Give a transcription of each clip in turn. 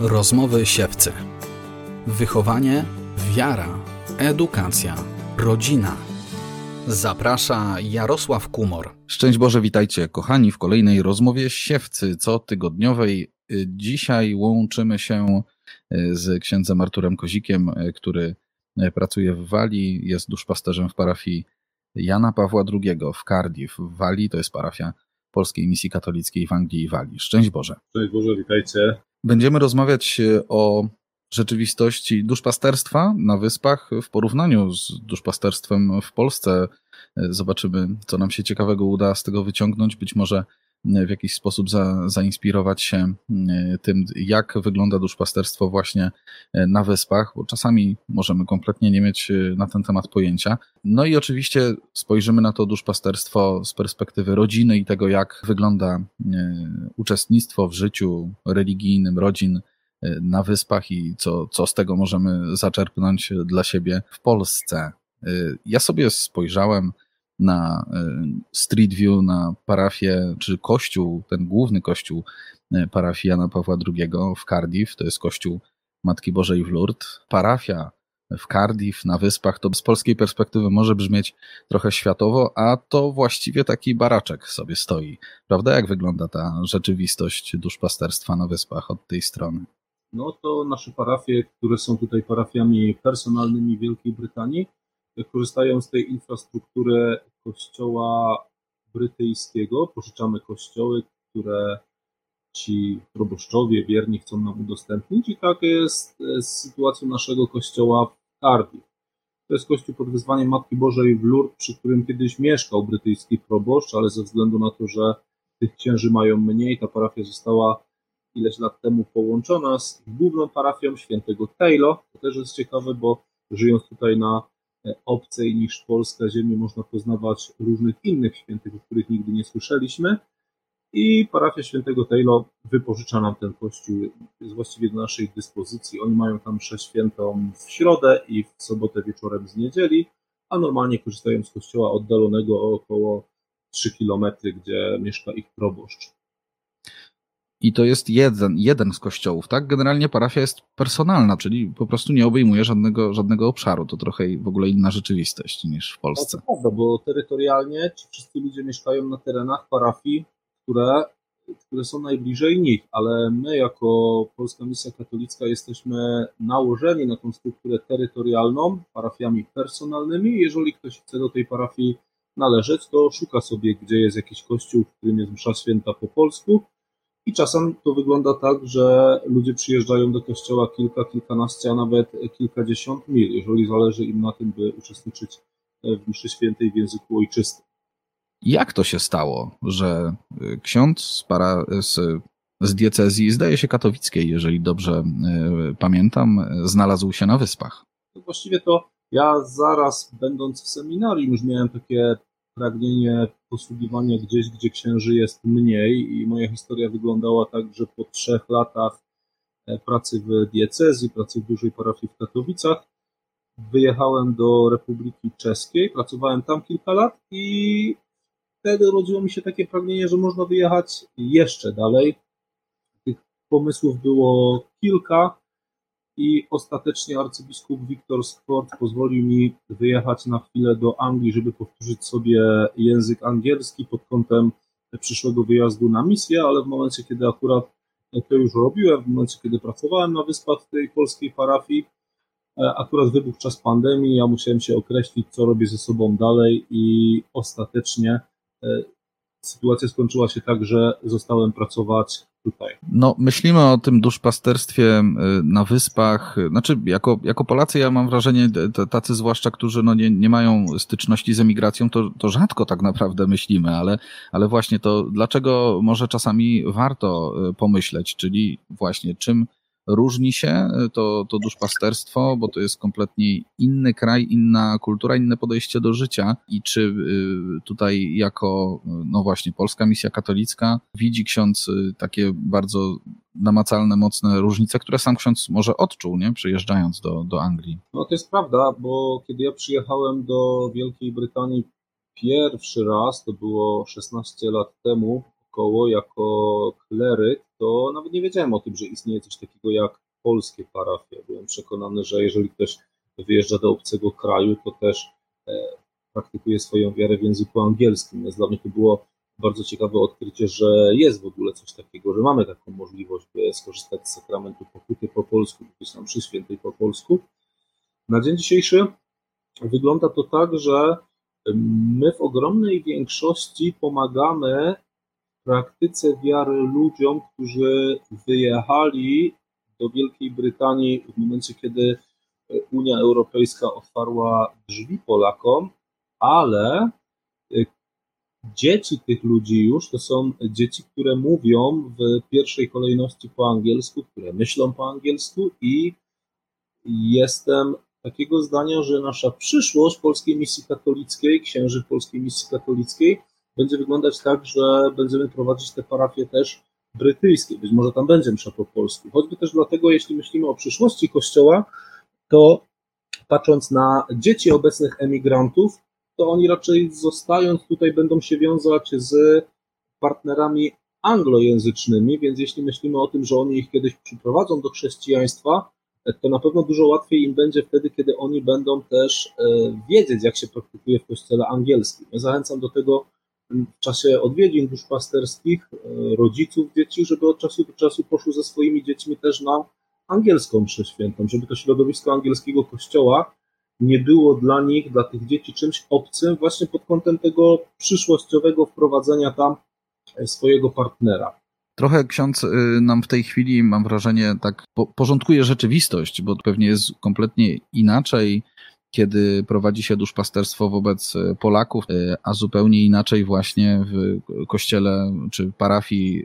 Rozmowy siewcy. Wychowanie, wiara, edukacja, rodzina. Zaprasza Jarosław Kumor. Szczęść Boże, witajcie kochani w kolejnej rozmowie siewcy cotygodniowej. Dzisiaj łączymy się e, z księdzem Arturem Kozikiem, e, który pracuje w Walii, jest duszpasterzem w parafii Jana Pawła II w Cardiff w Walii, to jest parafia Polskiej Misji Katolickiej w Anglii i Walii. Szczęść Boże. Szczęść Boże, witajcie. Będziemy rozmawiać e, o rzeczywistości duszpasterstwa na wyspach w porównaniu z duszpasterstwem w Polsce. E, zobaczymy, co nam się ciekawego uda z tego wyciągnąć. Być może w jakiś sposób za, zainspirować się tym, jak wygląda duszpasterstwo właśnie na wyspach, bo czasami możemy kompletnie nie mieć na ten temat pojęcia. No i oczywiście spojrzymy na to duszpasterstwo z perspektywy rodziny i tego, jak wygląda uczestnictwo w życiu religijnym rodzin na wyspach i co, co z tego możemy zaczerpnąć dla siebie w Polsce. Ja sobie spojrzałem na Street View, na parafię, czy kościół, ten główny kościół parafii Jana Pawła II w Cardiff, to jest kościół Matki Bożej w Lourdes. Parafia w Cardiff, na wyspach, to z polskiej perspektywy może brzmieć trochę światowo, a to właściwie taki baraczek sobie stoi. Prawda? Jak wygląda ta rzeczywistość duszpasterstwa na wyspach od tej strony? No to nasze parafie, które są tutaj parafiami personalnymi Wielkiej Brytanii, korzystają z tej infrastruktury kościoła brytyjskiego. Pożyczamy kościoły, które ci proboszczowie wierni chcą nam udostępnić i tak jest z sytuacją naszego kościoła w Cardiff. To jest kościół pod wyzwaniem Matki Bożej w Lourdes, przy którym kiedyś mieszkał brytyjski proboszcz, ale ze względu na to, że tych księży mają mniej, ta parafia została ileś lat temu połączona z główną parafią świętego Taylor. To też jest ciekawe, bo żyjąc tutaj na e, obcej niż Polska ziemi można poznawać różnych innych świętych, o których nigdy nie słyszeliśmy. I parafia świętego Taylor wypożycza nam ten kościół, jest właściwie do naszej dyspozycji. Oni mają tam mszę świętą w środę i w sobotę wieczorem z niedzieli, a normalnie korzystają z kościoła oddalonego o około 3 km, gdzie mieszka ich proboszcz. I to jest jeden, jeden z kościołów, tak? Generalnie parafia jest personalna, czyli po prostu nie obejmuje żadnego, żadnego obszaru. To trochę w ogóle inna rzeczywistość niż w Polsce. No to prawda, bo terytorialnie ci wszyscy ludzie mieszkają na terenach parafii, które, które są najbliżej nich, ale my jako Polska Misja Katolicka jesteśmy nałożeni na tą strukturę terytorialną parafiami personalnymi. Jeżeli ktoś chce do tej parafii należeć, to szuka sobie, gdzie jest jakiś kościół, w którym jest msza święta po polsku i czasem to wygląda tak, że ludzie przyjeżdżają do kościoła kilka, kilkanaście, a nawet kilkadziesiąt mil, jeżeli zależy im na tym, by uczestniczyć w mszy świętej w języku ojczystym. Jak to się stało, że y, ksiądz z, para, z, z diecezji, zdaje się katowickiej, jeżeli dobrze y, pamiętam, znalazł się na wyspach? Właściwie to ja zaraz będąc w seminarium już miałem takie pragnienie posługiwania gdzieś, gdzie księży jest mniej i moja historia wyglądała tak, że po trzech latach e, pracy w diecezji, pracy w dużej parafii w Katowicach, wyjechałem do Republiki Czeskiej, pracowałem tam kilka lat i wtedy urodziło mi się takie pragnienie, że można wyjechać jeszcze dalej. Tych pomysłów było kilka i ostatecznie arcybiskup Wiktor Skort pozwolił mi wyjechać na chwilę do Anglii, żeby powtórzyć sobie język angielski pod kątem przyszłego wyjazdu na misję, ale w momencie, kiedy akurat to już robiłem, w momencie, kiedy pracowałem na wyspach tej polskiej parafii, akurat wybuchł czas pandemii, ja musiałem się określić, co robię ze sobą dalej i ostatecznie E, sytuacja skończyła się tak, że zostałem pracować tutaj. No, myślimy o tym duszpasterstwie e, na wyspach. Znaczy, jako, jako Polacy, ja mam wrażenie, tacy zwłaszcza, którzy no nie, nie mają styczności z emigracją, to, to rzadko tak naprawdę myślimy, ale, ale właśnie to, dlaczego może czasami warto e, pomyśleć, czyli właśnie czym różni się to, to duszpasterstwo, bo to jest kompletnie inny kraj, inna kultura, inne podejście do życia i czy y, tutaj jako, no właśnie, Polska Misja Katolicka widzi ksiądz takie bardzo namacalne, mocne różnice, które sam ksiądz może odczuł, nie? Przyjeżdżając do, do Anglii. No to jest prawda, bo kiedy ja przyjechałem do Wielkiej Brytanii pierwszy raz, to było 16 lat temu, około, jako kleryk, to nawet nie wiedziałem o tym, że istnieje coś takiego jak polskie parafie. Byłem przekonany, że jeżeli ktoś wyjeżdża do obcego kraju, to też e, praktykuje swoją wiarę w języku angielskim. Więc dla mnie to było bardzo ciekawe odkrycie, że jest w ogóle coś takiego, że mamy taką możliwość, by skorzystać z sakramentu pokuty po polsku, być tam przy świętej po polsku. Na dzień dzisiejszy wygląda to tak, że my w ogromnej większości pomagamy praktyce wiary ludziom, którzy wyjechali do Wielkiej Brytanii w momencie, kiedy Unia Europejska otwarła drzwi Polakom, ale y, dzieci tych ludzi już to są dzieci, które mówią w pierwszej kolejności po angielsku, które myślą po angielsku i jestem takiego zdania, że nasza przyszłość polskiej misji katolickiej, księży polskiej misji katolickiej będzie wyglądać tak, że będziemy prowadzić te parafie też brytyjskie. Być może tam będzie msza po polsku. Choćby też dlatego, jeśli myślimy o przyszłości Kościoła, to patrząc na dzieci obecnych emigrantów, to oni raczej zostając tutaj będą się wiązać z partnerami anglojęzycznymi, więc jeśli myślimy o tym, że oni ich kiedyś przyprowadzą do chrześcijaństwa, to na pewno dużo łatwiej im będzie wtedy, kiedy oni będą też e, wiedzieć, jak się praktykuje w kościele angielskim. Zachęcam do tego w czasie odwiedzin duszpasterskich e, rodziców dzieci, żeby od czasu do czasu poszły ze swoimi dziećmi też na angielską mszę świętą, żeby to środowisko angielskiego kościoła nie było dla nich, dla tych dzieci czymś obcym właśnie pod kątem tego przyszłościowego wprowadzenia tam e, swojego partnera. Trochę ksiądz y, nam w tej chwili, mam wrażenie, tak porządkuje rzeczywistość, bo pewnie jest kompletnie inaczej, kiedy prowadzi się duszpasterstwo wobec y, Polaków, y, a zupełnie inaczej właśnie w kościele czy parafii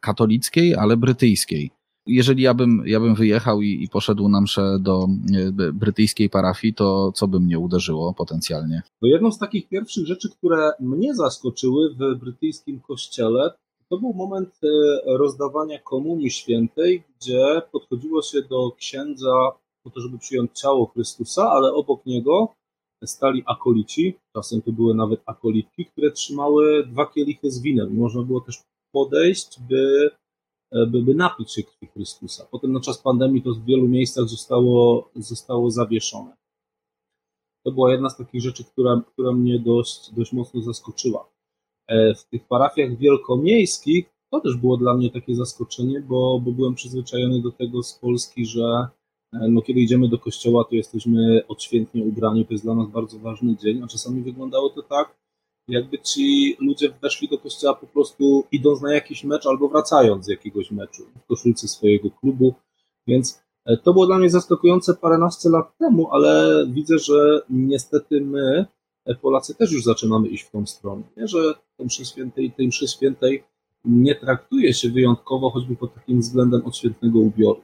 katolickiej, ale brytyjskiej. Jeżeli ja bym, ja bym wyjechał i, i poszedł na mszę do brytyjskiej parafii, to co by mnie uderzyło potencjalnie? No jedną z takich pierwszych rzeczy, które mnie zaskoczyły w brytyjskim kościele, to był moment e, rozdawania komunii świętej, gdzie podchodziło się do księdza po to, żeby przyjąć ciało Chrystusa, ale obok niego stali akolici, czasem to były nawet akolitki, które trzymały dwa kielichy z winem. Można było też podejść, by, e, by, by napić się krwi Chrystusa. Potem na czas pandemii to w wielu miejscach zostało, zostało zawieszone. To była jedna z takich rzeczy, która, która mnie dość, dość mocno zaskoczyła. E, w tych parafiach wielkomiejskich to też było dla mnie takie zaskoczenie, bo, bo byłem przyzwyczajony do tego z Polski, że no, kiedy idziemy do kościoła, to jesteśmy odświętnie ubrani, to jest dla nas bardzo ważny dzień, a czasami wyglądało to tak, jakby ci ludzie weszli do kościoła po prostu idąc na jakiś mecz albo wracając z jakiegoś meczu w koszulce swojego klubu, więc e, to było dla mnie zaskakujące paręnaście lat temu, ale widzę, że niestety my Polacy też już zaczynamy iść w tą stronę, nie? że tej mszy świętej, tej mszy świętej nie traktuje się wyjątkowo, choćby pod takim względem odświętnego ubioru.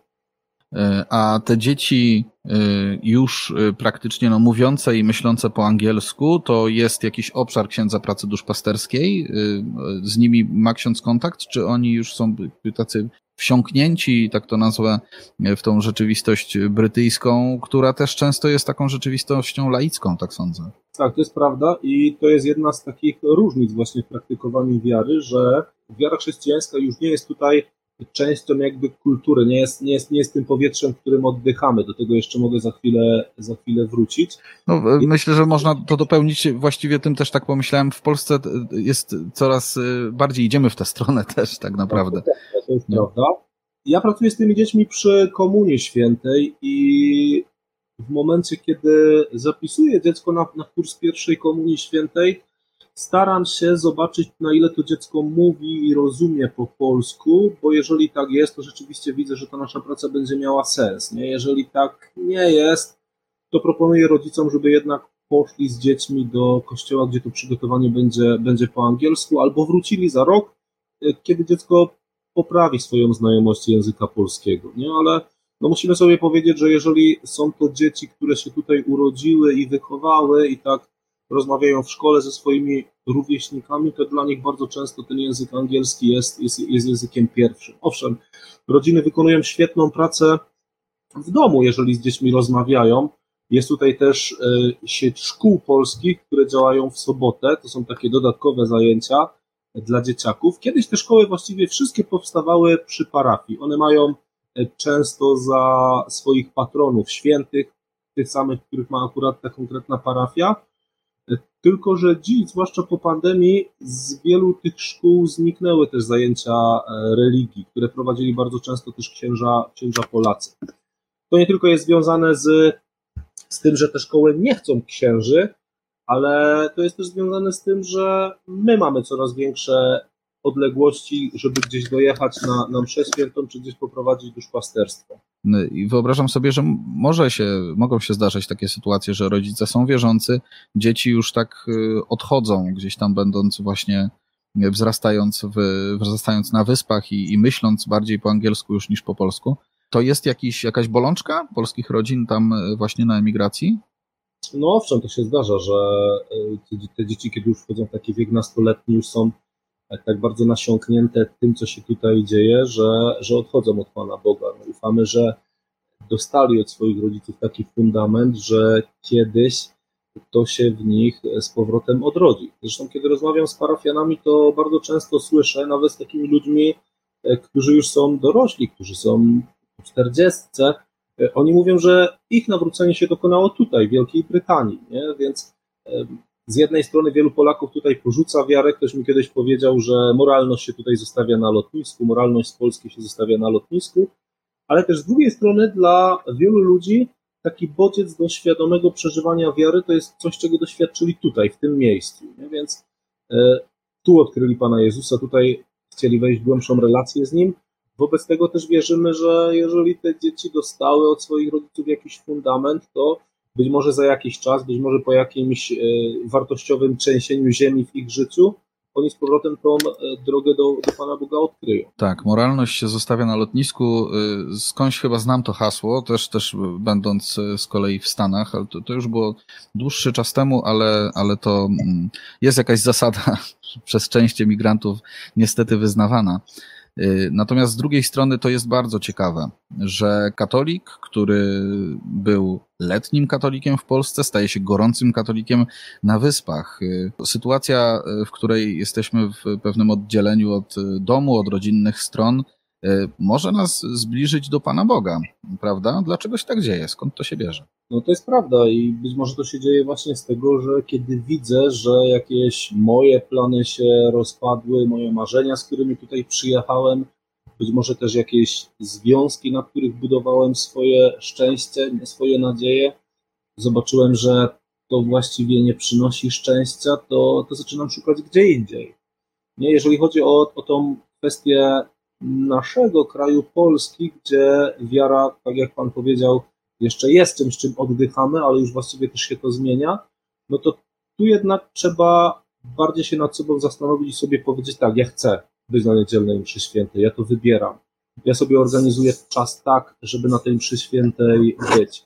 A te dzieci e, już e, praktycznie no, mówiące i myślące po angielsku, to jest jakiś obszar księdza pracy duszpasterskiej? Z nimi ma ksiądz kontakt, czy oni już są tacy wsiąknięci, tak to nazwę, w tą rzeczywistość brytyjską, która też często jest taką rzeczywistością laicką, tak sądzę. Tak, to jest prawda i to jest jedna z takich różnic właśnie w praktykowaniu wiary, że wiara chrześcijańska już nie jest tutaj częścią jakby kultury, nie jest, nie jest, nie jest tym powietrzem, którym oddychamy. Do tego jeszcze mogę za chwilę, za chwilę wrócić. No, myślę, że można to dopełnić. Właściwie tym też tak pomyślałem. W Polsce jest coraz y, bardziej idziemy w tę stronę też tak naprawdę. Tak, to jest no. prawda. Ja pracuję z tymi dziećmi przy Komunii Świętej i w momencie, kiedy zapisuję dziecko na, na kurs pierwszej Komunii Świętej, staram się zobaczyć, na ile to dziecko mówi i rozumie po polsku, bo jeżeli tak jest, to rzeczywiście widzę, że ta nasza praca będzie miała sens. Nie? Jeżeli tak nie jest, to proponuję rodzicom, żeby jednak poszli z dziećmi do kościoła, gdzie to przygotowanie będzie, będzie po angielsku, albo wrócili za rok, kiedy dziecko poprawi swoją znajomość języka polskiego. Nie? Ale no musimy sobie powiedzieć, że jeżeli są to dzieci, które się tutaj urodziły i wychowały i tak rozmawiają w szkole ze swoimi rówieśnikami, to dla nich bardzo często ten język angielski jest, jest, jest językiem pierwszym. Owszem, rodziny wykonują świetną pracę w domu, jeżeli z dziećmi rozmawiają. Jest tutaj też e, sieć szkół polskich, które działają w sobotę. To są takie dodatkowe zajęcia. dla dzieciaków. Kiedyś te szkoły właściwie wszystkie powstawały przy parafii. One mają często za swoich patronów świętych, tych samych, których ma akurat ta konkretna parafia. Tylko, że dziś, zwłaszcza po pandemii, z wielu tych szkół zniknęły też zajęcia e, religii, które prowadzili bardzo często też księża, księża Polacy. To nie tylko jest związane z, z tym, że te szkoły nie chcą księży, ale to jest też związane z tym, że my mamy coraz większe odległości, żeby gdzieś dojechać na, na mszę świętą, czy gdzieś poprowadzić duszpasterstwo. I wyobrażam sobie, że może się, mogą się zdarzać takie sytuacje, że rodzice są wierzący, dzieci już tak y, odchodzą, gdzieś tam będąc właśnie wzrastając, w, wzrastając na wyspach i, i myśląc bardziej po angielsku już niż po polsku. To jest jakiś, jakaś bolączka polskich rodzin tam y, właśnie na emigracji? No owszem, to się zdarza, że y, te dzieci, kiedy już wchodzą w taki wiek nastoletni, już są tak, tak bardzo nasiąknięte tym, co się tutaj dzieje, że, że odchodzą od Pana Boga. No, ufamy, że dostali od swoich rodziców taki fundament, że kiedyś to się w nich z powrotem odrodzi. Zresztą, kiedy rozmawiam z parafianami, to bardzo często słyszę, nawet z takimi ludźmi, e, którzy już są dorośli, którzy są w 40, e, oni mówią, że ich nawrócenie się dokonało tutaj, w Wielkiej Brytanii, nie? więc z jednej strony wielu Polaków tutaj porzuca wiarę. Ktoś mi kiedyś powiedział, że moralność się tutaj zostawia na lotnisku, moralność z Polski się zostawia na lotnisku, ale też z drugiej strony dla wielu ludzi taki bodziec do świadomego przeżywania wiary to jest coś, czego doświadczyli tutaj, w tym miejscu. Nie? Więc e, tu odkryli Pana Jezusa, tutaj chcieli wejść w głębszą relację z Nim. Wobec tego też wierzymy, że jeżeli te dzieci dostały od swoich rodziców jakiś fundament, to być może za jakiś czas, być może po jakimś e, wartościowym trzęsieniu ziemi w ich życiu, oni z powrotem tą e, drogę do, do Pana Boga odkryją. Tak, moralność się zostawia na lotnisku. E, skądś chyba znam to hasło, też, też będąc z kolei w Stanach, ale to, to już było dłuższy czas temu, ale, ale to mm, jest jakaś zasada przez część emigrantów niestety wyznawana. Y, natomiast z drugiej strony to jest bardzo ciekawe, że katolik, który był letnim katolikiem w Polsce, staje się gorącym katolikiem na wyspach. Y, sytuacja, y, w której jesteśmy w pewnym oddzieleniu od domu, od rodzinnych stron, może nas zbliżyć do Pana Boga, prawda? Dlaczego się tak dzieje? Skąd to się bierze? No to jest prawda i być może to się dzieje właśnie z tego, że kiedy widzę, że jakieś moje plany się rozpadły, moje marzenia, z którymi tutaj przyjechałem, być może też jakieś związki, na których budowałem swoje szczęście, swoje nadzieje, zobaczyłem, że to właściwie nie przynosi szczęścia, to, to zaczynam szukać gdzie indziej. Nie, jeżeli chodzi o, o tą kwestię naszego kraju Polski, gdzie wiara, tak jak Pan powiedział, jeszcze jest czymś, czym oddychamy, ale już właściwie też się to zmienia, no to tu jednak trzeba bardziej się nad sobą zastanowić i sobie powiedzieć tak, ja chcę być na niedzielnej mszy świętej, ja to wybieram. Ja sobie organizuję czas tak, żeby na tej mszy świętej być.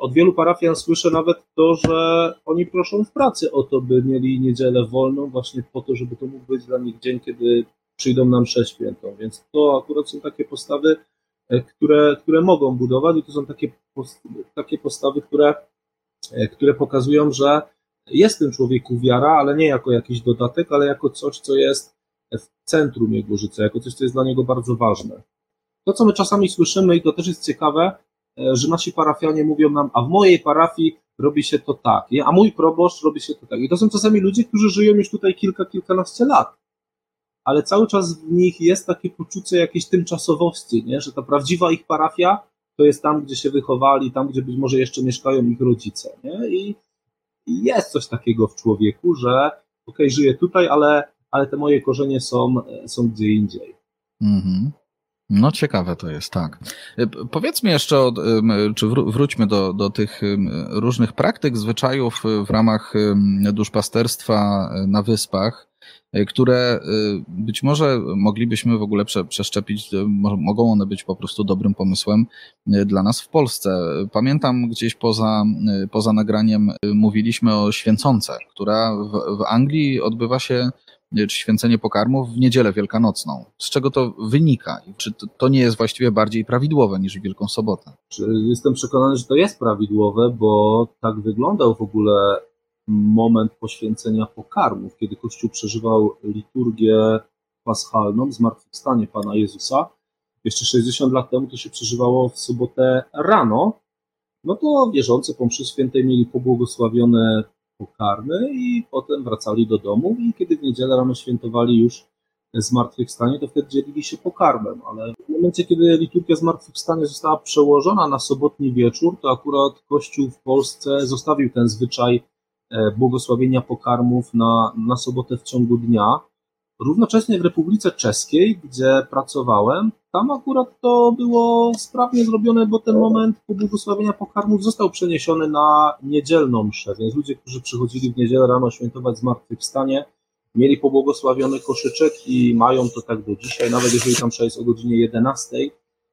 Od wielu parafian słyszę nawet to, że oni proszą w pracy o to, by mieli niedzielę wolną, właśnie po to, żeby to mógł być dla nich dzień, kiedy przyjdą na mszę świętą. Więc to akurat są takie postawy, E, które, które mogą budować i to są takie, takie postawy, które, e, które pokazują, że jest w tym człowieku wiara, ale nie jako jakiś dodatek, ale jako coś, co jest w centrum jego życia, jako coś, co jest dla niego bardzo ważne. To, co my czasami słyszymy, i to też jest ciekawe, e, że nasi parafianie mówią nam, a w mojej parafii robi się to tak, a mój proboszcz robi się to tak. I to są czasami ludzie, którzy żyją już tutaj kilka, kilkanaście lat ale cały czas w nich jest takie poczucie jakiejś tymczasowości, nie? że ta prawdziwa ich parafia to jest tam, gdzie się wychowali, tam, gdzie być może jeszcze mieszkają ich rodzice. Nie? I jest coś takiego w człowieku, że okej, okay, żyję tutaj, ale, ale te moje korzenie są, są gdzie indziej. Mhm. No ciekawe to jest, tak. Powiedzmy jeszcze, czy wróćmy do, do tych różnych praktyk, zwyczajów w ramach duszpasterstwa na wyspach. Które być może moglibyśmy w ogóle prze, przeszczepić, mogą one być po prostu dobrym pomysłem dla nas w Polsce. Pamiętam gdzieś poza, poza nagraniem mówiliśmy o święconce, która w, w Anglii odbywa się czy święcenie pokarmów w niedzielę wielkanocną. Z czego to wynika? Czy to, to nie jest właściwie bardziej prawidłowe niż Wielką Sobotę? Jestem przekonany, że to jest prawidłowe, bo tak wyglądał w ogóle moment poświęcenia pokarmów, kiedy Kościół przeżywał liturgię paschalną, zmartwychwstanie Pana Jezusa. Jeszcze 60 lat temu to się przeżywało w sobotę rano. No to wierzący po mszy świętej mieli pobłogosławione pokarmy i potem wracali do domu i kiedy w niedzielę rano świętowali już zmartwychwstanie, to wtedy dzielili się pokarmem, ale w momencie, kiedy liturgia zmartwychwstania została przełożona na sobotni wieczór, to akurat Kościół w Polsce zostawił ten zwyczaj e, błogosławienia pokarmów na, na sobotę w ciągu dnia. Równocześnie w Republice Czeskiej, gdzie pracowałem, tam akurat to było sprawnie zrobione, bo ten moment pobłogosławienia pokarmów został przeniesiony na niedzielną mszę, więc ludzie, którzy przychodzili w niedzielę rano świętować zmartwychwstanie, mieli pobłogosławiony koszyczek i mają to tak do dzisiaj, nawet jeżeli tam msza jest o godzinie 11,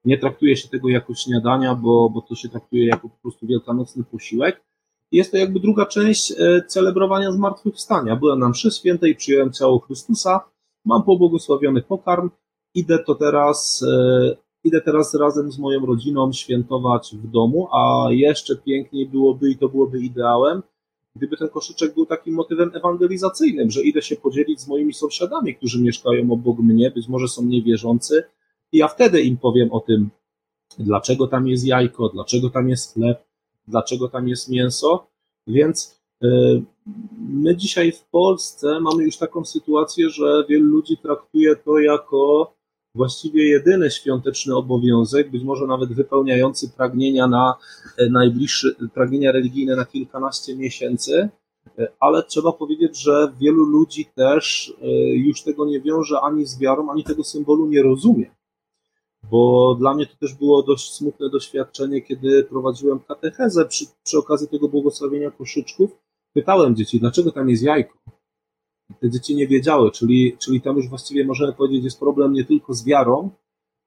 nie traktuje się tego jako śniadania, bo, bo to się traktuje jako po prostu wielkanocny posiłek. Jest to jakby druga część e, celebrowania zmartwychwstania. Byłem na mszy świętej, przyjąłem ciało Chrystusa, mam pobłogosławiony pokarm, idę to teraz, e, idę teraz razem z moją rodziną świętować w domu, a jeszcze piękniej byłoby i to byłoby ideałem, gdyby ten koszyczek był takim motywem ewangelizacyjnym, że idę się podzielić z moimi sąsiadami, którzy mieszkają obok mnie, być może są niewierzący, i ja wtedy im powiem o tym, dlaczego tam jest jajko, dlaczego tam jest chleb, dlaczego tam jest mięso. Więc y, my dzisiaj w Polsce mamy już taką sytuację, że wielu ludzi traktuje to jako właściwie jedyny świąteczny obowiązek, być może nawet wypełniający pragnienia na e, pragnienia religijne na kilkanaście miesięcy, e, ale trzeba powiedzieć, że wielu ludzi też e, już tego nie wiąże ani z wiarą, ani tego symbolu nie rozumie. Bo dla mnie to też było dość smutne doświadczenie, kiedy prowadziłem katechezę przy, przy okazji tego błogosławienia koszyczków. Pytałem dzieci, dlaczego tam jest jajko? te dzieci nie wiedziały, czyli, czyli tam już właściwie możemy powiedzieć, jest problem nie tylko z wiarą,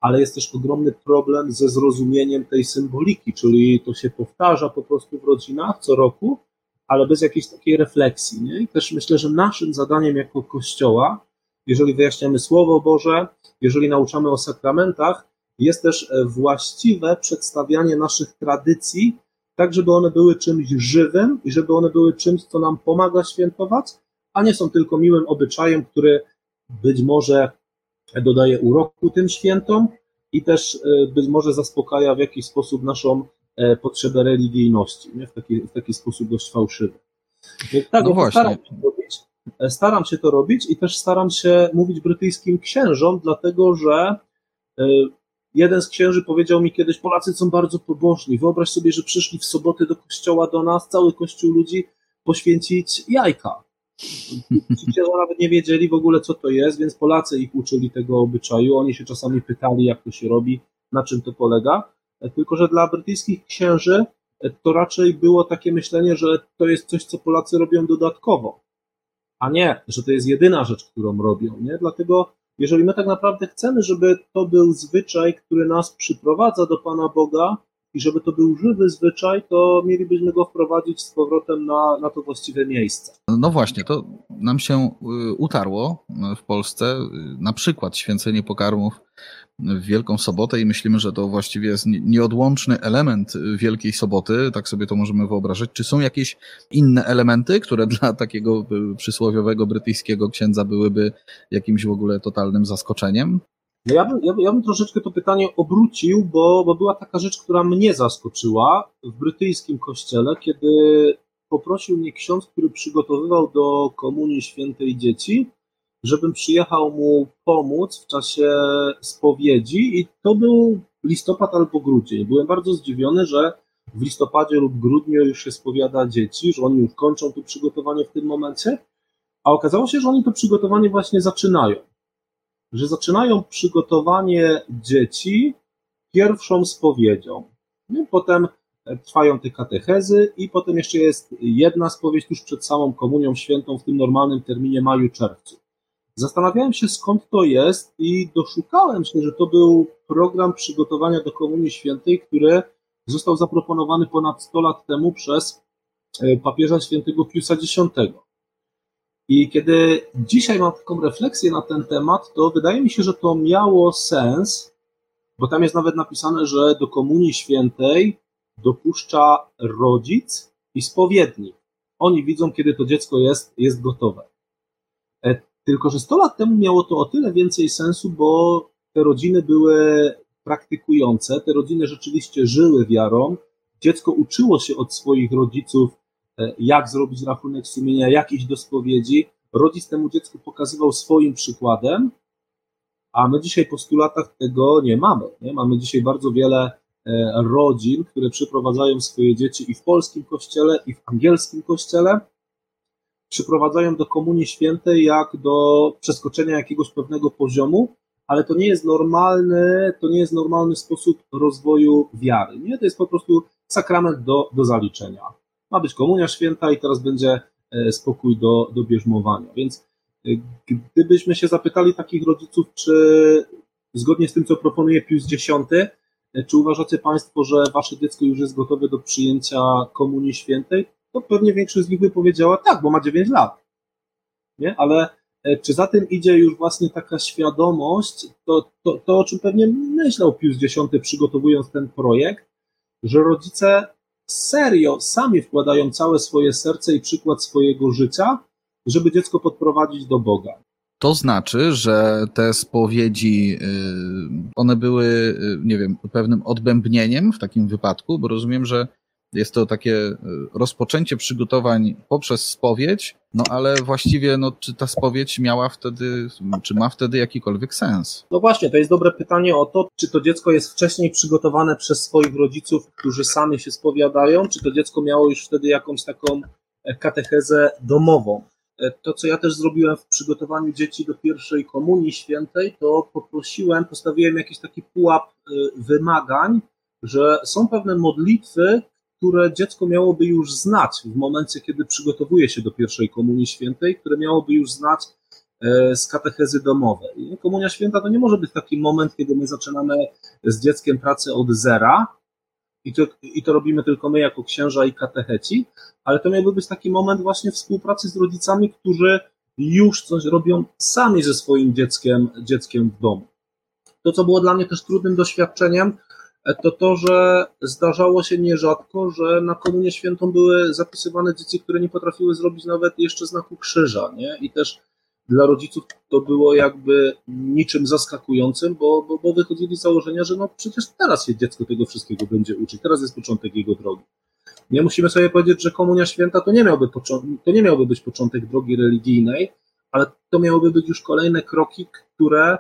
ale jest też ogromny problem ze zrozumieniem tej symboliki, czyli to się powtarza po prostu w rodzinach co roku, ale bez jakiejś takiej refleksji. Nie? I też myślę, że naszym zadaniem jako Kościoła, jeżeli wyjaśniamy Słowo Boże, jeżeli nauczamy o sakramentach, jest też e, właściwe przedstawianie naszych tradycji, tak żeby one były czymś żywym i żeby one były czymś, co nam pomaga świętować, a nie są tylko miłym obyczajem, który być może dodaje uroku tym świętom i też e, być może zaspokaja w jakiś sposób naszą e, potrzebę religijności, nie? W, taki, w taki sposób dość fałszywy. Tak, no właśnie. Staram się, robić, e, staram się to robić i też staram się mówić brytyjskim księżom, dlatego że jeden z księży powiedział mi kiedyś, Polacy są bardzo pobożni, wyobraź sobie, że przyszli w sobotę do kościoła do nas, cały kościół ludzi poświęcić jajka. Ci księża nawet nie wiedzieli w ogóle, co to jest, więc Polacy ich uczyli tego obyczaju. Oni się czasami pytali, jak to się robi, na czym to polega. Tylko, że dla brytyjskich księży to raczej było takie myślenie, że to jest coś, co Polacy robią dodatkowo, a nie, że to jest jedyna rzecz, którą robią. Nie? Dlatego, jeżeli my tak naprawdę chcemy, żeby to był zwyczaj, który nas przyprowadza do Pana Boga, i żeby to był żywy zwyczaj, to mielibyśmy go wprowadzić z powrotem na, na to właściwe miejsce. No właśnie, to nam się y, utarło w Polsce, y, na przykład święcenie pokarmów w Wielką Sobotę i myślimy, że to właściwie jest nieodłączny element Wielkiej Soboty, tak sobie to możemy wyobrazić. Czy są jakieś inne elementy, które dla takiego y, przysłowiowego brytyjskiego księdza byłyby jakimś w ogóle totalnym zaskoczeniem? No ja bym, ja, ja bym troszeczkę to pytanie obrócił, bo, bo była taka rzecz, która mnie zaskoczyła w brytyjskim kościele, kiedy poprosił mnie ksiądz, który przygotowywał do Komunii Świętej Dzieci, żebym przyjechał mu pomóc w czasie spowiedzi i to był listopad albo grudzień. Byłem bardzo zdziwiony, że w listopadzie lub grudniu już się spowiada dzieci, że oni już kończą to przygotowanie w tym momencie, a okazało się, że oni to przygotowanie właśnie zaczynają że zaczynają przygotowanie dzieci pierwszą spowiedzią. Potem trwają te katechezy i potem jeszcze jest jedna spowiedź tuż przed samą komunią świętą w tym normalnym terminie maju-czerwcu. Zastanawiałem się skąd to jest i doszukałem się, że to był program przygotowania do komunii świętej, który został zaproponowany ponad 100 lat temu przez e, papieża świętego Piusa X. I kiedy dzisiaj mam taką refleksję na ten temat, to wydaje mi się, że to miało sens, bo tam jest nawet napisane, że do Komunii Świętej dopuszcza rodzic i spowiednik. Oni widzą, kiedy to dziecko jest, jest gotowe. E, tylko, że 100 lat temu miało to o tyle więcej sensu, bo te rodziny były praktykujące, te rodziny rzeczywiście żyły wiarą, dziecko uczyło się od swoich rodziców, jak zrobić rachunek sumienia, jak iść do spowiedzi. Rodzic temu dziecku pokazywał swoim przykładem, a my dzisiaj po 100 latach tego nie mamy. Nie? Mamy dzisiaj bardzo wiele e, rodzin, które przyprowadzają swoje dzieci i w polskim kościele, i w angielskim kościele. Przyprowadzają do Komunii Świętej jak do przeskoczenia jakiegoś pewnego poziomu, ale to nie jest normalny, to nie jest normalny sposób rozwoju wiary. Nie? To jest po prostu sakrament do, do zaliczenia. Ma być komunia święta i teraz będzie e, spokój do, do bierzmowania. Więc e, gdybyśmy się zapytali takich rodziców, czy zgodnie z tym, co proponuje Pius X, e, czy uważacie Państwo, że Wasze dziecko już jest gotowe do przyjęcia komunii świętej? To pewnie większość z nich by powiedziała tak, bo ma 9 lat. Nie? Ale czy za tym idzie już właśnie taka świadomość, to, to, to o czym pewnie myślał Pius X przygotowując ten projekt, że rodzice serio sami wkładają całe swoje serce i przykład swojego życia, żeby dziecko podprowadzić do Boga. To znaczy, że te spowiedzi, y, one były, y, nie wiem, pewnym odbębnieniem w takim wypadku, bo rozumiem, że jest to takie e, rozpoczęcie przygotowań poprzez spowiedź, no ale właściwie, no, czy ta spowiedź miała wtedy, czy ma wtedy jakikolwiek sens? No właśnie, to jest dobre pytanie o to, czy to dziecko jest wcześniej przygotowane przez swoich rodziców, którzy sami się spowiadają, czy to dziecko miało już wtedy jakąś taką e, katechezę domową. E, to, co ja też zrobiłem w przygotowaniu dzieci do pierwszej komunii świętej, to poprosiłem, postawiłem jakiś taki pułap wymagań, że są pewne modlitwy, które dziecko miałoby już znać w momencie, kiedy przygotowuje się do pierwszej Komunii Świętej, które miałoby już znać e, z katechezy domowej. Komunia Święta to nie może być taki moment, kiedy my zaczynamy z dzieckiem pracę od zera i to, i to robimy tylko my jako księża i katecheci, ale to miałby być taki moment właśnie współpracy z rodzicami, którzy już coś robią sami ze swoim dzieckiem, dzieckiem w domu. To, co było dla mnie też trudnym doświadczeniem, to to, że zdarzało się nierzadko, że na Komunię Świętą były zapisywane dzieci, które nie potrafiły zrobić nawet jeszcze znaku krzyża, nie? I też dla rodziców to było jakby niczym zaskakującym, bo, bo, bo wychodzili z założenia, że no przecież teraz się dziecko tego wszystkiego będzie uczyć, teraz jest początek jego drogi. Nie musimy sobie powiedzieć, że Komunia Święta to nie miałby, to nie miałby być początek drogi religijnej, ale to miałoby być już kolejne kroki, które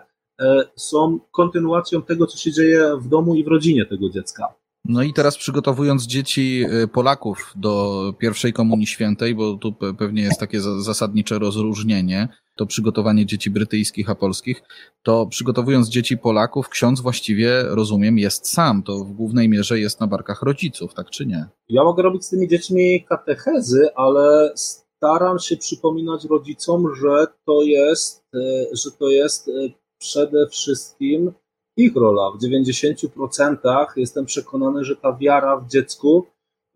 są kontynuacją tego, co się dzieje w domu i w rodzinie tego dziecka. No i teraz przygotowując dzieci e, Polaków do pierwszej komunii świętej, bo tu pewnie jest takie zasadnicze rozróżnienie, to przygotowanie dzieci brytyjskich a polskich, to przygotowując dzieci Polaków, ksiądz właściwie, rozumiem, jest sam. To w głównej mierze jest na barkach rodziców, tak czy nie? Ja mogę robić z tymi dziećmi katechezy, ale staram się przypominać rodzicom, że to jest, e, że to jest przede wszystkim ich rola. W 90% jestem przekonany, że ta wiara w dziecku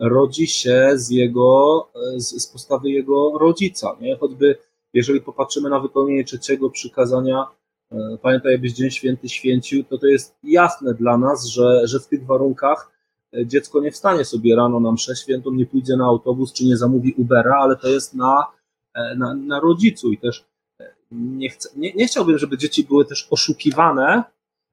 rodzi się z jego, z, postawy jego rodzica. Nie? Choćby jeżeli popatrzymy na wypełnienie trzeciego przykazania, e, pamiętaj, abyś Dzień Święty święcił, to to jest jasne dla nas, że, że w tych warunkach e, dziecko nie wstanie sobie rano na mszę świętą, nie pójdzie na autobus, czy nie zamówi Ubera, ale to jest na, e, na, na rodzicu i też nie, chcę, nie, nie chciałbym, żeby dzieci były też oszukiwane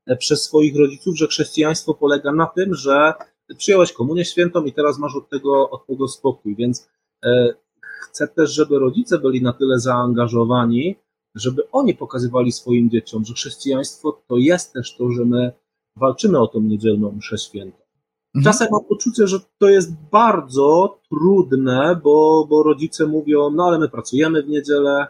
e, przez swoich rodziców, że chrześcijaństwo polega na tym, że przyjąłeś komunię świętą i teraz masz od tego, od tego spokój, więc e, chcę też, żeby rodzice byli na tyle zaangażowani, żeby oni pokazywali swoim dzieciom, że chrześcijaństwo to jest też to, że my walczymy o tą niedzielną mszę świętą. Mhm. Czasem mam poczucie, że to jest bardzo trudne, bo, bo rodzice mówią, no ale my pracujemy w niedzielę,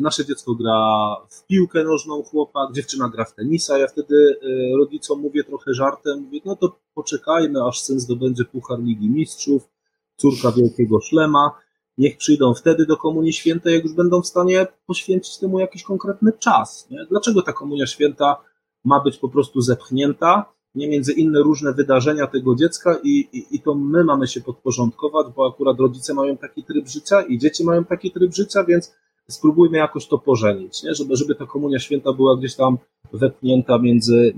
nasze dziecko gra w piłkę nożną, chłopak, dziewczyna gra w tenisa. Ja wtedy e, rodzicom mówię trochę żartem, mówię, no to poczekajmy, aż syn zdobędzie Puchar Ligi Mistrzów, córka Wielkiego Szlema. Niech przyjdą wtedy do Komunii Świętej, jak już będą w stanie poświęcić temu jakiś konkretny czas. Nie? Dlaczego ta Komunia Święta ma być po prostu zepchnięta nie między inne różne wydarzenia tego dziecka i, i, i to my mamy się podporządkować, bo akurat rodzice mają taki tryb życia i dzieci mają taki tryb życia, więc spróbujmy jakoś to pożenić, nie? Żeby, żeby ta komunia święta była gdzieś tam wepchnięta między,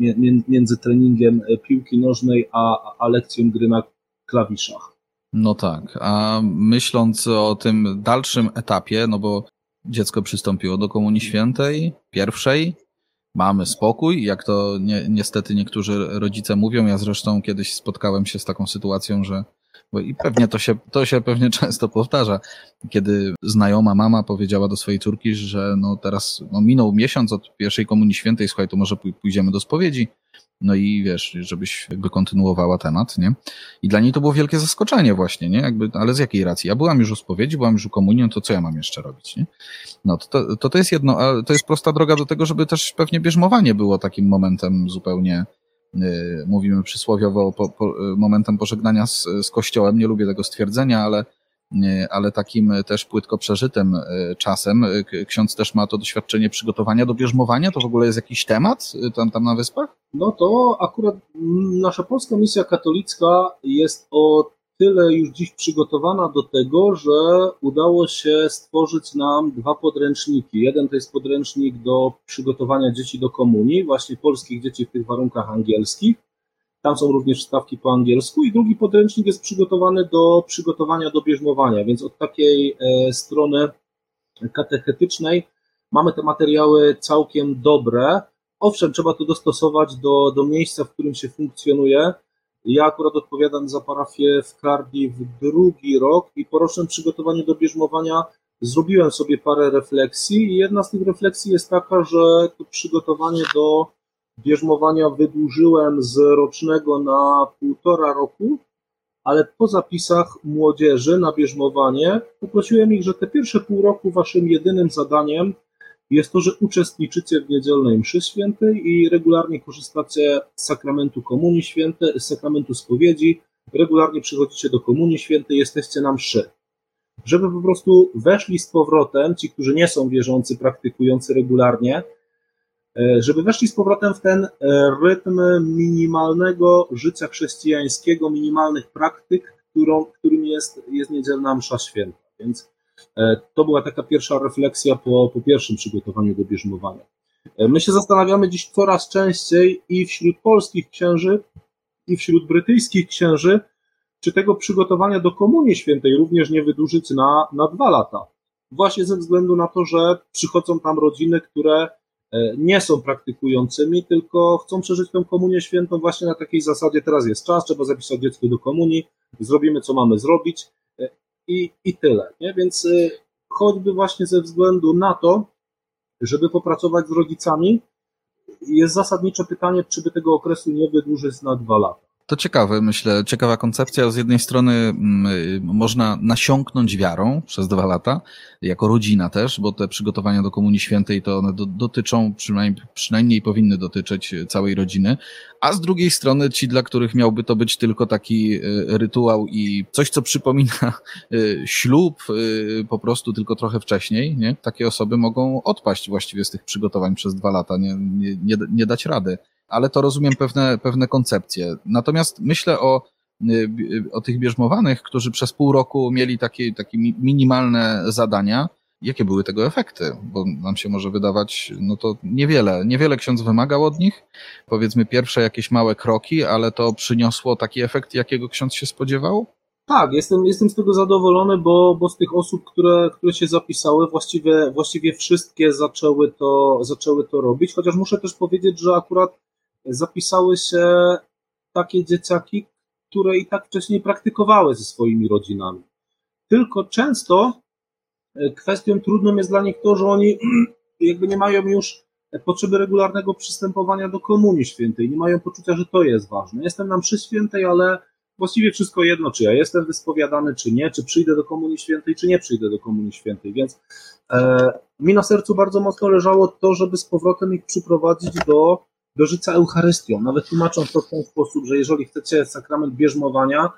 między treningiem piłki nożnej a, a lekcją gry na klawiszach. No tak, a myśląc o tym dalszym etapie, no bo dziecko przystąpiło do Komunii Świętej, pierwszej, mamy spokój, jak to ni niestety niektórzy rodzice mówią. Ja zresztą kiedyś spotkałem się z taką sytuacją, że i pewnie to się, to się pewnie często powtarza, kiedy znajoma mama powiedziała do swojej córki, że no teraz no minął miesiąc od pierwszej komunii świętej, słuchaj, to może pójdziemy do spowiedzi. No i wiesz, żebyś jakby kontynuowała temat, nie? I dla niej to było wielkie zaskoczenie właśnie, nie? Jakby, ale z jakiej racji? Ja byłam już u spowiedzi, byłam już u komunii, no to co ja mam jeszcze robić, nie? No to, to, to jest jedno, ale to jest prosta droga do tego, żeby też pewnie bierzmowanie było takim momentem zupełnie mówimy przysłowiowo po, po, momentem pożegnania z, z Kościołem. Nie lubię tego stwierdzenia, ale, y, ale takim też płytko przeżytym y, czasem. Ksiądz też ma to doświadczenie przygotowania do bierzmowania. To w ogóle jest jakiś temat tam, tam na wyspach? No to akurat nasza polska misja katolicka jest od tyle już dziś przygotowana do tego, że udało się stworzyć nam dwa podręczniki. Jeden to jest podręcznik do przygotowania dzieci do komunii, właśnie polskich dzieci w tych warunkach angielskich. Tam są również stawki po angielsku i drugi podręcznik jest przygotowany do przygotowania do bierzmowania, więc od takiej e, strony katechetycznej mamy te materiały całkiem dobre. Owszem, trzeba to dostosować do, do miejsca, w którym się funkcjonuje. Ja akurat odpowiadam za parafię w Kardi w drugi rok i po rocznym przygotowaniu do bierzmowania zrobiłem sobie parę refleksji i jedna z tych refleksji jest taka, że to przygotowanie do bierzmowania wydłużyłem z rocznego na półtora roku, ale po zapisach młodzieży na bierzmowanie poprosiłem ich, że te pierwsze pół roku waszym jedynym zadaniem jest to, że uczestniczycie w niedzielnej mszy świętej i regularnie korzystacie z sakramentu Komunii Świętej, z sakramentu spowiedzi, regularnie przychodzicie do Komunii Świętej, jesteście na mszy. Żeby po prostu weszli z powrotem, ci, którzy nie są wierzący, praktykujący regularnie, e, żeby weszli z powrotem w ten rytm minimalnego życia chrześcijańskiego, minimalnych praktyk, którą, którym jest, jest niedzielna msza święta. Więc to była taka pierwsza refleksja po, po pierwszym przygotowaniu do bierzmowania. E, my się zastanawiamy dziś coraz częściej i wśród polskich księży, i wśród brytyjskich księży, czy tego przygotowania do Komunii Świętej również nie wydłużyć na, na dwa lata. Właśnie ze względu na to, że przychodzą tam rodziny, które e, nie są praktykującymi, tylko chcą przeżyć tę komunię świętą właśnie na takiej zasadzie, teraz jest czas, trzeba zapisać dziecko do komunii, zrobimy co mamy zrobić i, i tyle. Nie? Więc y, choćby właśnie ze względu na to, żeby popracować z rodzicami, jest zasadnicze pytanie, czy by tego okresu nie wydłużyć na dwa lata. To ciekawe, myślę, ciekawa koncepcja. Z jednej strony mm, y, można nasiąknąć wiarą przez dwa lata, jako rodzina też, bo te przygotowania do Komunii Świętej to one do, dotyczą, przynajmniej, przynajmniej powinny dotyczyć całej rodziny, a z drugiej strony ci, dla których miałby to być tylko taki y, rytuał i coś, co przypomina y, ślub po prostu tylko trochę wcześniej, nie? takie osoby mogą odpaść właściwie z tych przygotowań przez dwa lata, nie, nie, nie dać rady ale to rozumiem pewne, pewne koncepcje. Natomiast myślę o, y, o tych bierzmowanych, którzy przez pół roku mieli takie, takie minimalne zadania. Jakie były tego efekty? Bo nam się może wydawać, no to niewiele, niewiele ksiądz wymagał od nich. Powiedzmy pierwsze jakieś małe kroki, ale to przyniosło taki efekt, jakiego ksiądz się spodziewał? Tak, jestem, jestem z tego zadowolony, bo, bo z tych osób, które, które się zapisały, właściwie, właściwie wszystkie zaczęły to, zaczęły to robić. Chociaż muszę też powiedzieć, że akurat zapisały się takie dzieciaki, które i tak wcześniej praktykowały ze swoimi rodzinami. Tylko często e, kwestią trudną jest dla nich to, że oni jakby nie mają już potrzeby regularnego przystępowania do Komunii Świętej, nie mają poczucia, że to jest ważne. Jestem na mszy świętej, ale właściwie wszystko jedno, czy ja jestem wyspowiadany, czy nie, czy przyjdę do Komunii Świętej, czy nie przyjdę do Komunii Świętej, więc e, mi na sercu bardzo mocno leżało to, żeby z powrotem ich przyprowadzić do do życia Eucharystią. Nawet tłumacząc to w ten sposób, że jeżeli chcecie sakrament bierzmowania,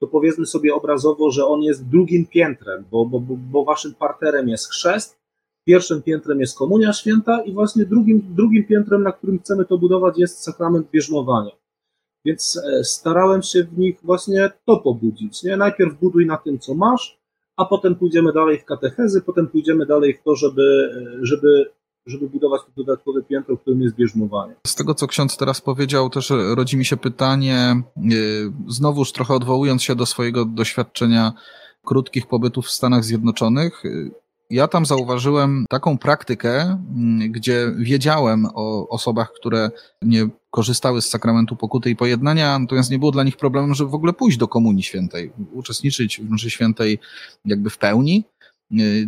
to powiedzmy sobie obrazowo, że on jest drugim piętrem, bo, bo, bo waszym parterem jest chrzest, pierwszym piętrem jest komunia święta i właśnie drugim, drugim piętrem, na którym chcemy to budować, jest sakrament bierzmowania. Więc e, starałem się w nich właśnie to pobudzić. Nie? Najpierw buduj na tym, co masz, a potem pójdziemy dalej w katechezy, potem pójdziemy dalej w to, żeby, e, żeby żeby budować to dodatkowe piętro, którym jest bierzmowanie. Z tego, co ksiądz teraz powiedział, też rodzi mi się pytanie, y, znowuż trochę odwołując się do swojego doświadczenia krótkich pobytów w Stanach Zjednoczonych, y, ja tam zauważyłem taką praktykę, mm, gdzie wiedziałem o osobach, które nie korzystały z sakramentu pokuty i pojednania, natomiast nie było dla nich problemem, żeby w ogóle pójść do Komunii Świętej, uczestniczyć w mszy świętej jakby w pełni.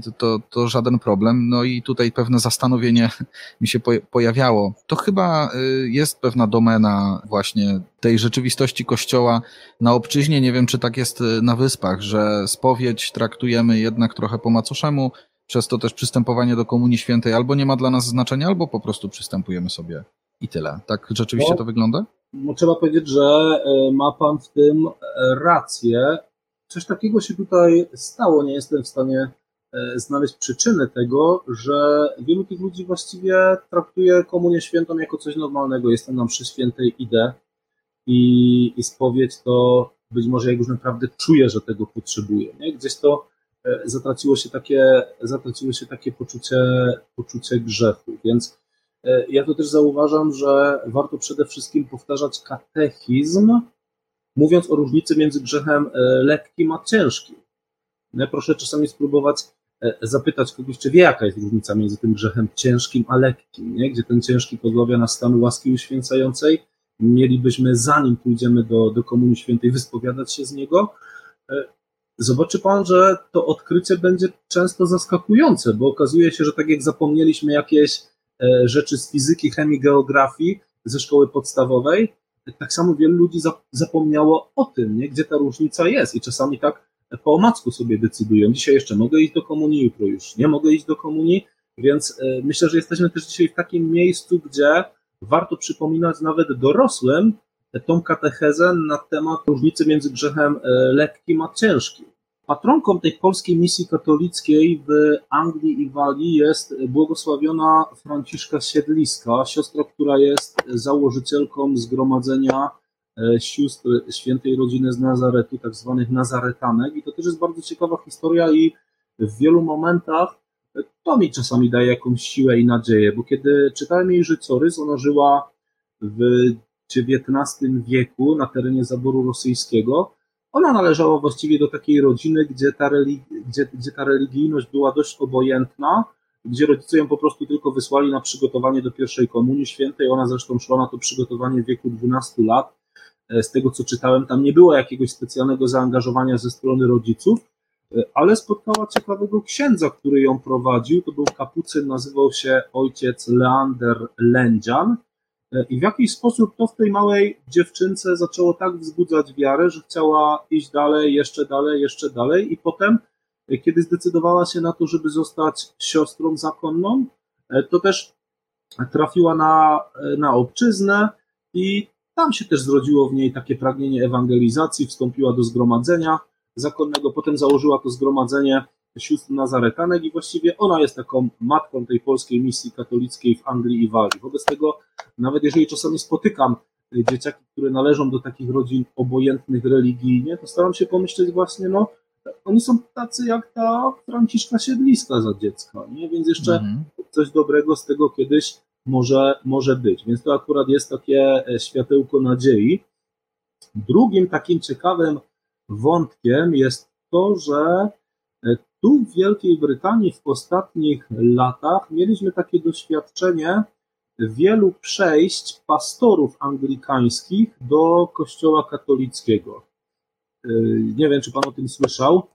To, to, to żaden problem. No i tutaj pewne zastanowienie mi się pojawiało. To chyba y, jest pewna domena właśnie tej rzeczywistości Kościoła na obczyźnie. Nie wiem, czy tak jest y, na Wyspach, że spowiedź traktujemy jednak trochę po macoszemu, przez to też przystępowanie do Komunii Świętej albo nie ma dla nas znaczenia, albo po prostu przystępujemy sobie i tyle. Tak rzeczywiście no, to wygląda? No, trzeba powiedzieć, że ma Pan w tym rację. Coś takiego się tutaj stało. Nie jestem w stanie znaleźć przyczyny tego, że wielu tych ludzi właściwie traktuje Komunię Świętą jako coś normalnego. Jestem nam przy świętej idę i, i spowiedź to być może jak już naprawdę czuję, że tego potrzebuję. Nie? Gdzieś to E, zatraciło się takie, zatraciło się takie poczucie, poczucie grzechu. Więc e, ja to też zauważam, że warto przede wszystkim powtarzać katechizm, mówiąc o różnicy między grzechem e, lekkim a ciężkim. Proszę czasami spróbować zapytać kogoś, czy wie, jaka jest różnica między tym grzechem ciężkim a lekkim, nie? gdzie ten ciężki pozbawia nas stanu łaski uświęcającej. Mielibyśmy, zanim pójdziemy do, do Komunii Świętej, wyspowiadać się z niego, zobaczy Pan, że to odkrycie będzie często zaskakujące, bo okazuje się, że tak jak zapomnieliśmy jakieś e, rzeczy z fizyki, chemii, geografii ze szkoły podstawowej, tak samo wielu ludzi zapomniało o tym, nie? gdzie ta różnica jest i czasami tak po omacku sobie decydują. Dzisiaj jeszcze mogę iść do komunii, jutro już nie mogę iść do komunii, więc e, myślę, że jesteśmy też dzisiaj w takim miejscu, gdzie warto przypominać nawet dorosłym, tą katechezę na temat różnicy między grzechem e, lekkim a ciężkim. Patronką tej polskiej misji katolickiej w Anglii i Walii jest błogosławiona Franciszka Siedliska, siostra, która jest założycielką Zgromadzenia e, Sióstr Świętej Rodziny z Nazaretu, tak zwanych Nazaretanek. I to też jest bardzo ciekawa historia i w wielu momentach to mi czasami daje jakąś siłę i nadzieję, bo kiedy czytałem jej życiorys, ona żyła w XIX wieku na terenie zaboru rosyjskiego. Ona należała właściwie do takiej rodziny, gdzie ta, religi gdzie, gdzie ta religijność była dość obojętna, gdzie rodzice ją po prostu tylko wysłali na przygotowanie do pierwszej komunii świętej. Ona zresztą szła na to przygotowanie w wieku 12 lat. E, z tego co czytałem, tam nie było jakiegoś specjalnego zaangażowania ze strony rodziców, e, ale spotkała ciekawego księdza, który ją prowadził. To był kapucyn, nazywał się ojciec Leander Lędzian. I w jakiś sposób to w tej małej dziewczynce zaczęło tak wzbudzać wiarę, że chciała iść dalej, jeszcze dalej, jeszcze dalej. I potem, kiedy zdecydowała się na to, żeby zostać siostrą zakonną, to też trafiła na, na obczyznę i tam się też zrodziło w niej takie pragnienie ewangelizacji, wstąpiła do zgromadzenia zakonnego, potem założyła to zgromadzenie sióstr Nazaretanek i właściwie ona jest taką matką tej polskiej misji katolickiej w Anglii i Walii. Wobec tego, nawet jeżeli czasami spotykam y, dzieciaki, które należą do takich rodzin obojętnych religijnie, to staram się pomyśleć właśnie, no, oni są tacy jak ta Franciszka Siedliska za dziecka, nie? Więc jeszcze mhm. coś dobrego z tego kiedyś może, może być. Więc to akurat jest takie e, światełko nadziei. Drugim takim ciekawym wątkiem jest to, że e, tu w Wielkiej Brytanii w ostatnich latach mieliśmy takie doświadczenie wielu przejść pastorów anglikańskich do kościoła katolickiego. Yy, nie wiem, czy pan o tym słyszał.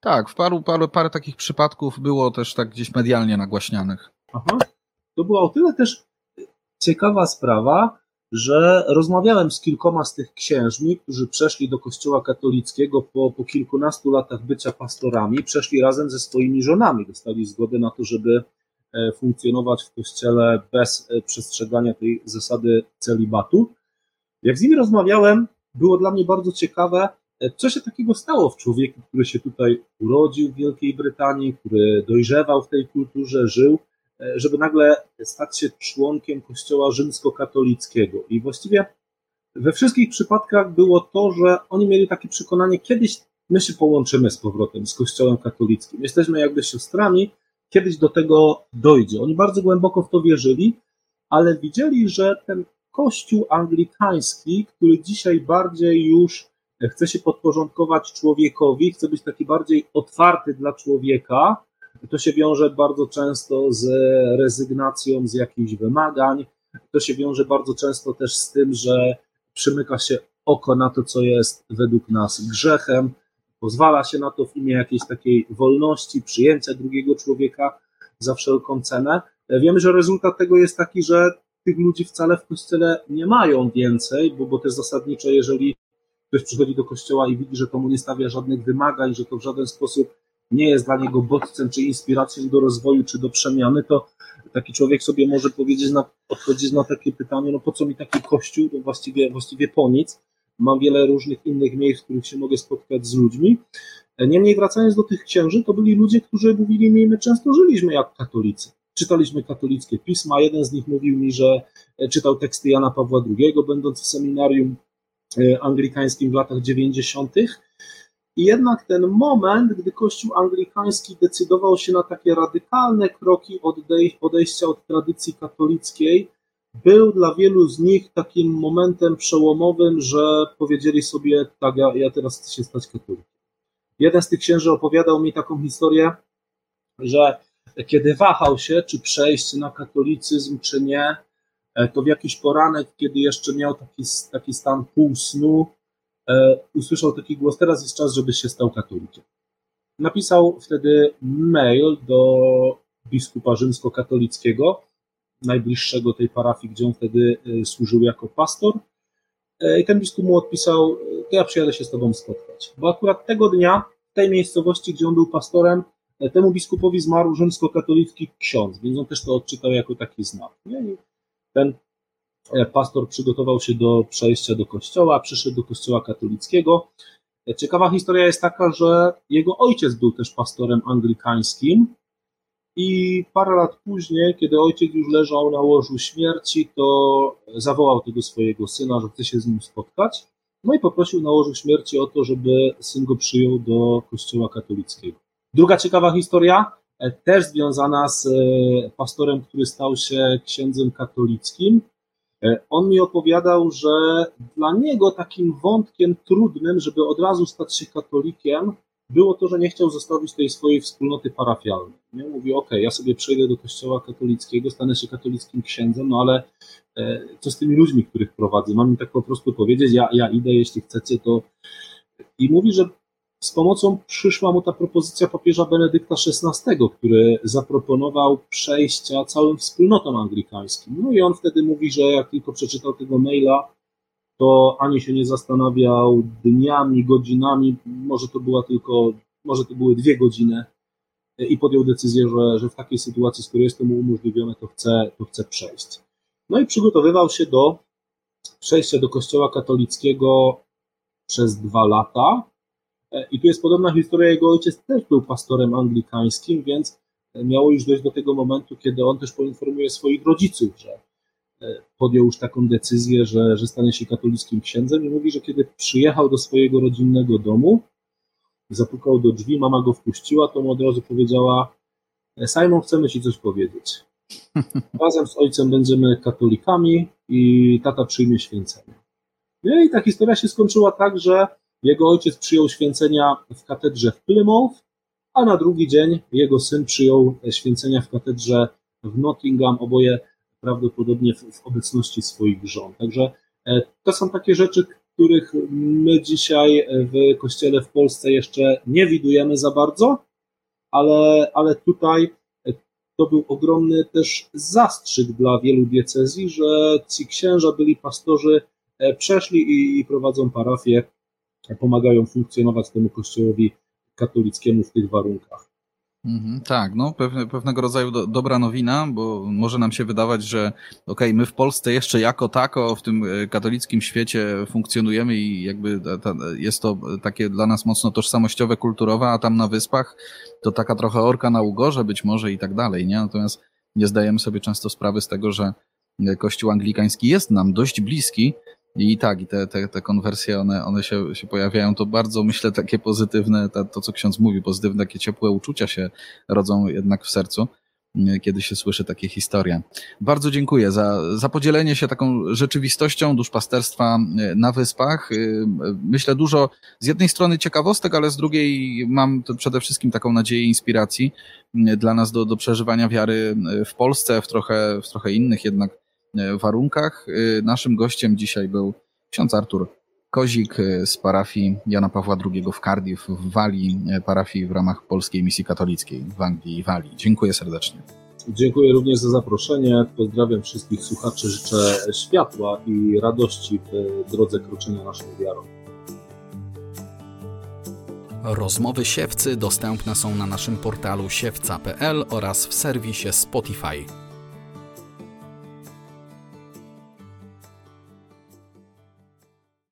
Tak, w paru, paru, parę takich przypadków było też tak gdzieś medialnie nagłaśnianych. Aha. To była o tyle też ciekawa sprawa, że rozmawiałem z kilkoma z tych księżmi, którzy przeszli do kościoła katolickiego po, po kilkunastu latach bycia pastorami, przeszli razem ze swoimi żonami, dostali zgodę na to, żeby e, funkcjonować w kościele bez e, przestrzegania tej zasady celibatu. Jak z nimi rozmawiałem, było dla mnie bardzo ciekawe, e, co się takiego stało w człowieku, który się tutaj urodził w Wielkiej Brytanii, który dojrzewał w tej kulturze, żył, żeby nagle stać się członkiem Kościoła rzymskokatolickiego. I właściwie we wszystkich przypadkach było to, że oni mieli takie przekonanie, kiedyś my się połączymy z powrotem z Kościołem katolickim. Jesteśmy jakby siostrami, kiedyś do tego dojdzie. Oni bardzo głęboko w to wierzyli, ale widzieli, że ten kościół anglikański, który dzisiaj bardziej już chce się podporządkować człowiekowi, chce być taki bardziej otwarty dla człowieka, to się wiąże bardzo często z rezygnacją z jakichś wymagań, to się wiąże bardzo często też z tym, że przymyka się oko na to, co jest według nas grzechem, pozwala się na to w imię jakiejś takiej wolności, przyjęcia drugiego człowieka za wszelką cenę. Wiemy, że rezultat tego jest taki, że tych ludzi wcale w kościele nie mają więcej, bo, bo też zasadniczo, jeżeli ktoś przychodzi do kościoła i widzi, że to mu nie stawia żadnych wymagań, że to w żaden sposób nie jest dla niego bodźcem czy inspiracją do rozwoju czy do przemiany, to taki człowiek sobie może powiedzieć, na, odpowiedzieć na takie pytanie, no po co mi taki kościół, to właściwie, właściwie po nic. Mam wiele różnych innych miejsc, w których się mogę spotkać z ludźmi. Niemniej wracając do tych księży, to byli ludzie, którzy mówili mi, my często żyliśmy jak katolicy. Czytaliśmy katolickie pisma. Jeden z nich mówił mi, że czytał teksty Jana Pawła II, będąc w seminarium e, anglikańskim w latach 90. I jednak ten moment, gdy Kościół anglikański decydował się na takie radykalne kroki odejścia od tradycji katolickiej, był dla wielu z nich takim momentem przełomowym, że powiedzieli sobie, tak, ja, ja teraz chcę się stać katolikiem. Jeden z tych księży opowiadał mi taką historię, że kiedy wahał się, czy przejść na katolicyzm, czy nie, to w jakiś poranek, kiedy jeszcze miał taki, taki stan półsnu, E, usłyszał taki głos, teraz jest czas, żebyś się stał katolikiem. Napisał wtedy mail do biskupa rzymskokatolickiego, najbliższego tej parafii, gdzie on wtedy e, służył jako pastor. E, I ten biskup mu odpisał, to ja przyjadę się z tobą spotkać. Bo akurat tego dnia, w tej miejscowości, gdzie on był pastorem, temu biskupowi zmarł rzymskokatolicki ksiądz, więc on też to odczytał jako taki znak. Ten E, pastor przygotował się do przejścia do kościoła, przyszedł do kościoła katolickiego. E, ciekawa historia jest taka, że jego ojciec był też pastorem anglikańskim i parę lat później, kiedy ojciec już leżał na łożu śmierci, to zawołał tego swojego syna, że chce się z nim spotkać. No i poprosił na łożu śmierci o to, żeby syn go przyjął do kościoła katolickiego. Druga ciekawa historia, e, też związana z pastorem, który stał się księdzem katolickim, E, on mi opowiadał, że dla niego takim wątkiem trudnym, żeby od razu stać się katolikiem, było to, że nie chciał zostawić tej swojej wspólnoty parafialnej. Nie? Mówi, ok, ja sobie przejdę do kościoła katolickiego, stanę się katolickim księdzem, no ale e, co z tymi ludźmi, których prowadzę? Mam im tak po prostu powiedzieć, ja, ja idę, jeśli chcecie, to... I mówi, że z pomocą przyszła mu ta propozycja papieża Benedykta XVI, który zaproponował przejścia całym wspólnotom anglikańskim. No i on wtedy mówi, że jak tylko przeczytał tego maila, to ani się nie zastanawiał dniami, godzinami, może to była tylko, może to były dwie godziny i podjął decyzję, że, że w takiej sytuacji, skoro jest to mu umożliwione, to chce, to chce przejść. No i przygotowywał się do przejścia do kościoła katolickiego przez dwa lata. E, I tu jest podobna historia, jego ojciec też był pastorem anglikańskim, więc miało już dojść do tego momentu, kiedy on też poinformuje swoich rodziców, że e, podjął już taką decyzję, że, że stanie się katolickim księdzem i mówi, że kiedy przyjechał do swojego rodzinnego domu, zapukał do drzwi, mama go wpuściła, to mu od razu powiedziała e, Simon, chcemy ci coś powiedzieć. Razem z ojcem będziemy katolikami i tata przyjmie święcenie. No i ta historia się skończyła tak, że jego ojciec przyjął święcenia w katedrze w Plymouth, a na drugi dzień jego syn przyjął święcenia w katedrze w Nottingham, oboje prawdopodobnie w, w obecności swoich żon. Także e, to są takie rzeczy, których my dzisiaj w kościele w Polsce jeszcze nie widujemy za bardzo, ale, ale tutaj e, to był ogromny też zastrzyk dla wielu diecezji, że ci księża byli pastorzy, e, przeszli i, i prowadzą parafię pomagają funkcjonować temu kościołowi katolickiemu w tych warunkach. Mhm, tak, no pewne, pewnego rodzaju do, dobra nowina, bo może nam się wydawać, że okej, okay, my w Polsce jeszcze jako tako w tym e, katolickim świecie funkcjonujemy i jakby ta, jest to takie dla nas mocno tożsamościowe, kulturowe, a tam na wyspach to taka trochę orka na ugorze być może i tak dalej, nie? Natomiast nie zdajemy sobie często sprawy z tego, że kościół anglikański jest nam dość bliski, I tak, i te, te, te konwersje, one, one się, się pojawiają. To bardzo, myślę, takie pozytywne, to, co ksiądz mówi, pozytywne, takie ciepłe uczucia się rodzą jednak w sercu kiedy się słyszy takie historie. Bardzo dziękuję za, za podzielenie się taką rzeczywistością duszpasterstwa e, na wyspach. E, myślę dużo z jednej strony ciekawostek, ale z drugiej mam przede wszystkim taką nadzieję inspiracji dla nas do, do przeżywania wiary w Polsce, w trochę, w trochę innych jednak warunkach. Naszym gościem dzisiaj był ksiądz Artur Kozik z parafii Jana Pawła II w Cardiff w Walii, parafii w ramach Polskiej Misji Katolickiej w Anglii i Walii. Dziękuję serdecznie. Dziękuję również za zaproszenie. Pozdrawiam wszystkich słuchaczy. Życzę światła i radości w drodze kroczenia naszą wiarą. Rozmowy siewcy dostępne są na naszym portalu siewca.pl oraz w serwisie Spotify.